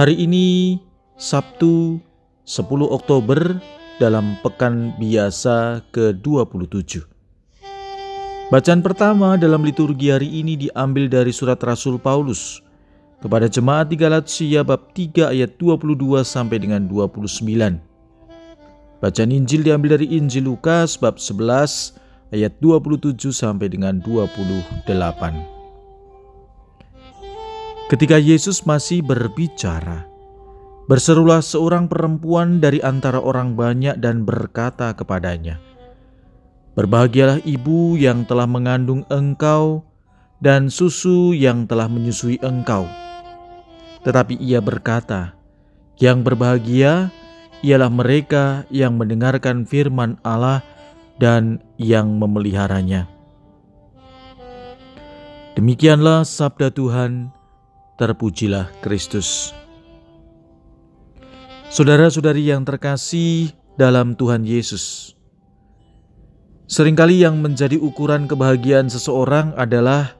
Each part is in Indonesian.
Hari ini Sabtu 10 Oktober dalam pekan biasa ke-27. Bacaan pertama dalam liturgi hari ini diambil dari surat Rasul Paulus kepada jemaat di Galatia bab 3 ayat 22 sampai dengan 29. Bacaan Injil diambil dari Injil Lukas bab 11 ayat 27 sampai dengan 28. Ketika Yesus masih berbicara, berserulah seorang perempuan dari antara orang banyak dan berkata kepadanya, "Berbahagialah ibu yang telah mengandung engkau dan susu yang telah menyusui engkau." Tetapi ia berkata, "Yang berbahagia ialah mereka yang mendengarkan firman Allah dan yang memeliharanya." Demikianlah sabda Tuhan terpujilah Kristus. Saudara-saudari yang terkasih dalam Tuhan Yesus, sering kali yang menjadi ukuran kebahagiaan seseorang adalah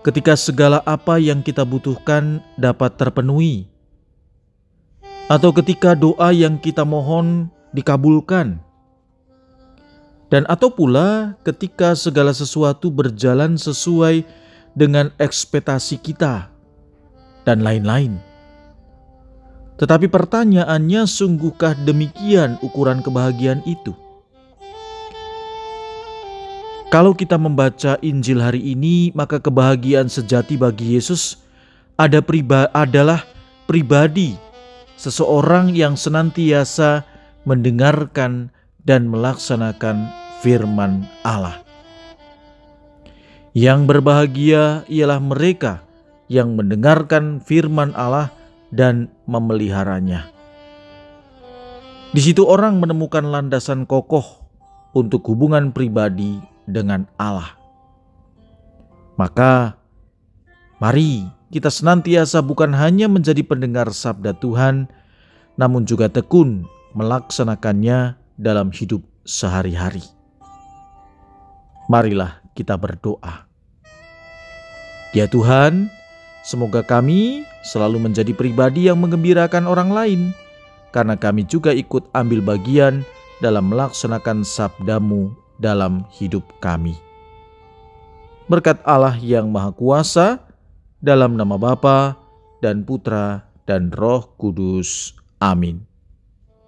ketika segala apa yang kita butuhkan dapat terpenuhi, atau ketika doa yang kita mohon dikabulkan, dan atau pula ketika segala sesuatu berjalan sesuai dengan ekspektasi kita dan lain-lain. Tetapi pertanyaannya, sungguhkah demikian ukuran kebahagiaan itu? Kalau kita membaca Injil hari ini, maka kebahagiaan sejati bagi Yesus ada priba, adalah pribadi seseorang yang senantiasa mendengarkan dan melaksanakan firman Allah. Yang berbahagia ialah mereka yang mendengarkan firman Allah dan memeliharanya. Di situ orang menemukan landasan kokoh untuk hubungan pribadi dengan Allah. Maka, mari kita senantiasa bukan hanya menjadi pendengar sabda Tuhan, namun juga tekun melaksanakannya dalam hidup sehari-hari. Marilah kita berdoa. Ya Tuhan, Semoga kami selalu menjadi pribadi yang mengembirakan orang lain, karena kami juga ikut ambil bagian dalam melaksanakan sabdamu dalam hidup kami. Berkat Allah yang Maha Kuasa, dalam nama Bapa dan Putra dan Roh Kudus. Amin.